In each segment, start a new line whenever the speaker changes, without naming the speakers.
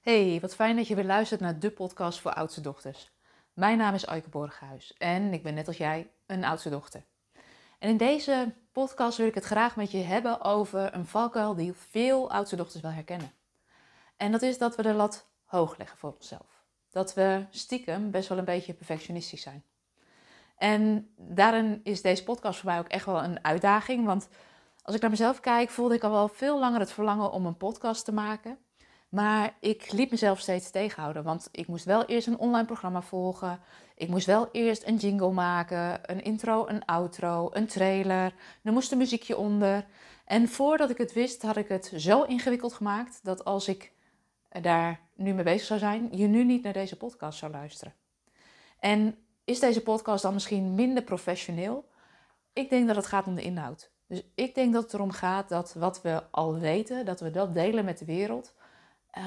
Hey, wat fijn dat je weer luistert naar de podcast voor oudste dochters. Mijn naam is Aike Borghuis en ik ben net als jij een oudste dochter. En in deze podcast wil ik het graag met je hebben over een valkuil die veel oudste dochters wel herkennen. En dat is dat we de lat hoog leggen voor onszelf. Dat we stiekem best wel een beetje perfectionistisch zijn. En daarin is deze podcast voor mij ook echt wel een uitdaging, want als ik naar mezelf kijk, voelde ik al wel veel langer het verlangen om een podcast te maken. Maar ik liet mezelf steeds tegenhouden, want ik moest wel eerst een online programma volgen. Ik moest wel eerst een jingle maken, een intro, een outro, een trailer. Er moest een muziekje onder. En voordat ik het wist, had ik het zo ingewikkeld gemaakt dat als ik daar nu mee bezig zou zijn, je nu niet naar deze podcast zou luisteren. En is deze podcast dan misschien minder professioneel? Ik denk dat het gaat om de inhoud. Dus ik denk dat het erom gaat dat wat we al weten, dat we dat delen met de wereld,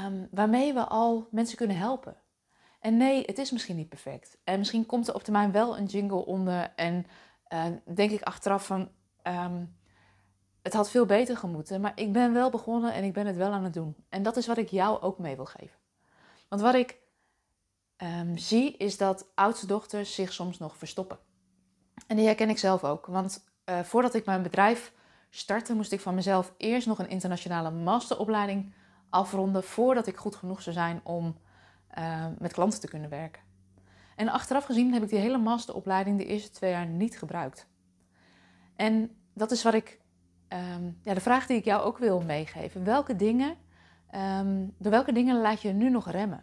um, waarmee we al mensen kunnen helpen. En nee, het is misschien niet perfect. En misschien komt er op termijn wel een jingle onder en uh, denk ik achteraf van, um, het had veel beter gemoeten, maar ik ben wel begonnen en ik ben het wel aan het doen. En dat is wat ik jou ook mee wil geven. Want wat ik um, zie is dat oudste dochters zich soms nog verstoppen. En die herken ik zelf ook, want uh, voordat ik mijn bedrijf startte, moest ik van mezelf eerst nog een internationale masteropleiding afronden voordat ik goed genoeg zou zijn om uh, met klanten te kunnen werken. En achteraf gezien heb ik die hele masteropleiding de eerste twee jaar niet gebruikt. En dat is wat ik, um, ja, de vraag die ik jou ook wil meegeven. Welke dingen, um, door welke dingen laat je nu nog remmen?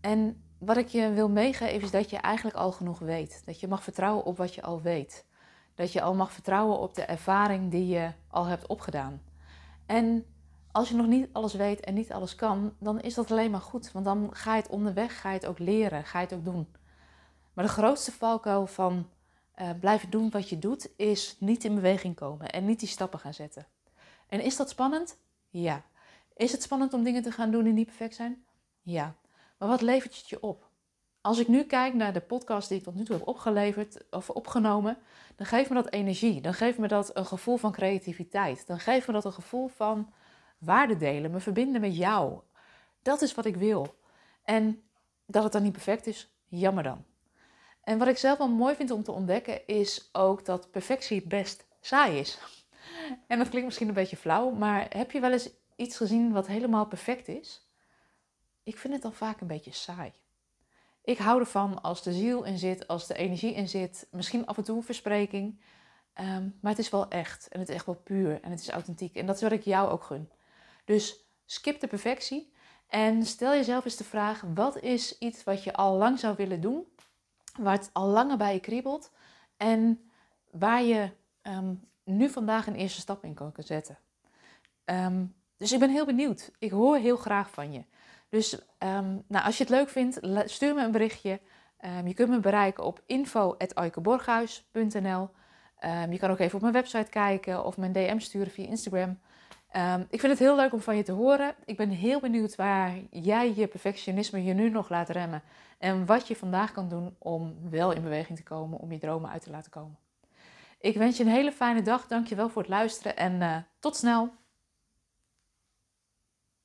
En wat ik je wil meegeven is dat je eigenlijk al genoeg weet. Dat je mag vertrouwen op wat je al weet. Dat je al mag vertrouwen op de ervaring die je al hebt opgedaan. En als je nog niet alles weet en niet alles kan, dan is dat alleen maar goed. Want dan ga je het onderweg, ga je het ook leren, ga je het ook doen. Maar de grootste valkuil van uh, blijven doen wat je doet, is niet in beweging komen en niet die stappen gaan zetten. En is dat spannend? Ja. Is het spannend om dingen te gaan doen die niet perfect zijn? Ja. Maar wat levert het je op? Als ik nu kijk naar de podcast die ik tot nu toe heb opgeleverd of opgenomen, dan geeft me dat energie. Dan geeft me dat een gevoel van creativiteit. Dan geeft me dat een gevoel van waarde delen, me verbinden met jou. Dat is wat ik wil. En dat het dan niet perfect is, jammer dan. En wat ik zelf wel mooi vind om te ontdekken, is ook dat perfectie best saai is. En dat klinkt misschien een beetje flauw, maar heb je wel eens iets gezien wat helemaal perfect is? Ik vind het dan vaak een beetje saai. Ik hou ervan als de ziel in zit, als de energie in zit. Misschien af en toe een verspreking. Um, maar het is wel echt. En het is echt wel puur. En het is authentiek. En dat is wat ik jou ook gun. Dus skip de perfectie. En stel jezelf eens de vraag: wat is iets wat je al lang zou willen doen? Het al langer bij je kriebelt. En waar je um, nu vandaag een eerste stap in kan zetten. Um, dus ik ben heel benieuwd. Ik hoor heel graag van je. Dus um, nou, als je het leuk vindt, stuur me een berichtje. Je kunt me bereiken op info.aikeborghuis.nl Je kan ook even op mijn website kijken of mijn DM sturen via Instagram. Ik vind het heel leuk om van je te horen. Ik ben heel benieuwd waar jij je perfectionisme je nu nog laat remmen. En wat je vandaag kan doen om wel in beweging te komen, om je dromen uit te laten komen. Ik wens je een hele fijne dag. Dankjewel voor het luisteren en uh, tot snel.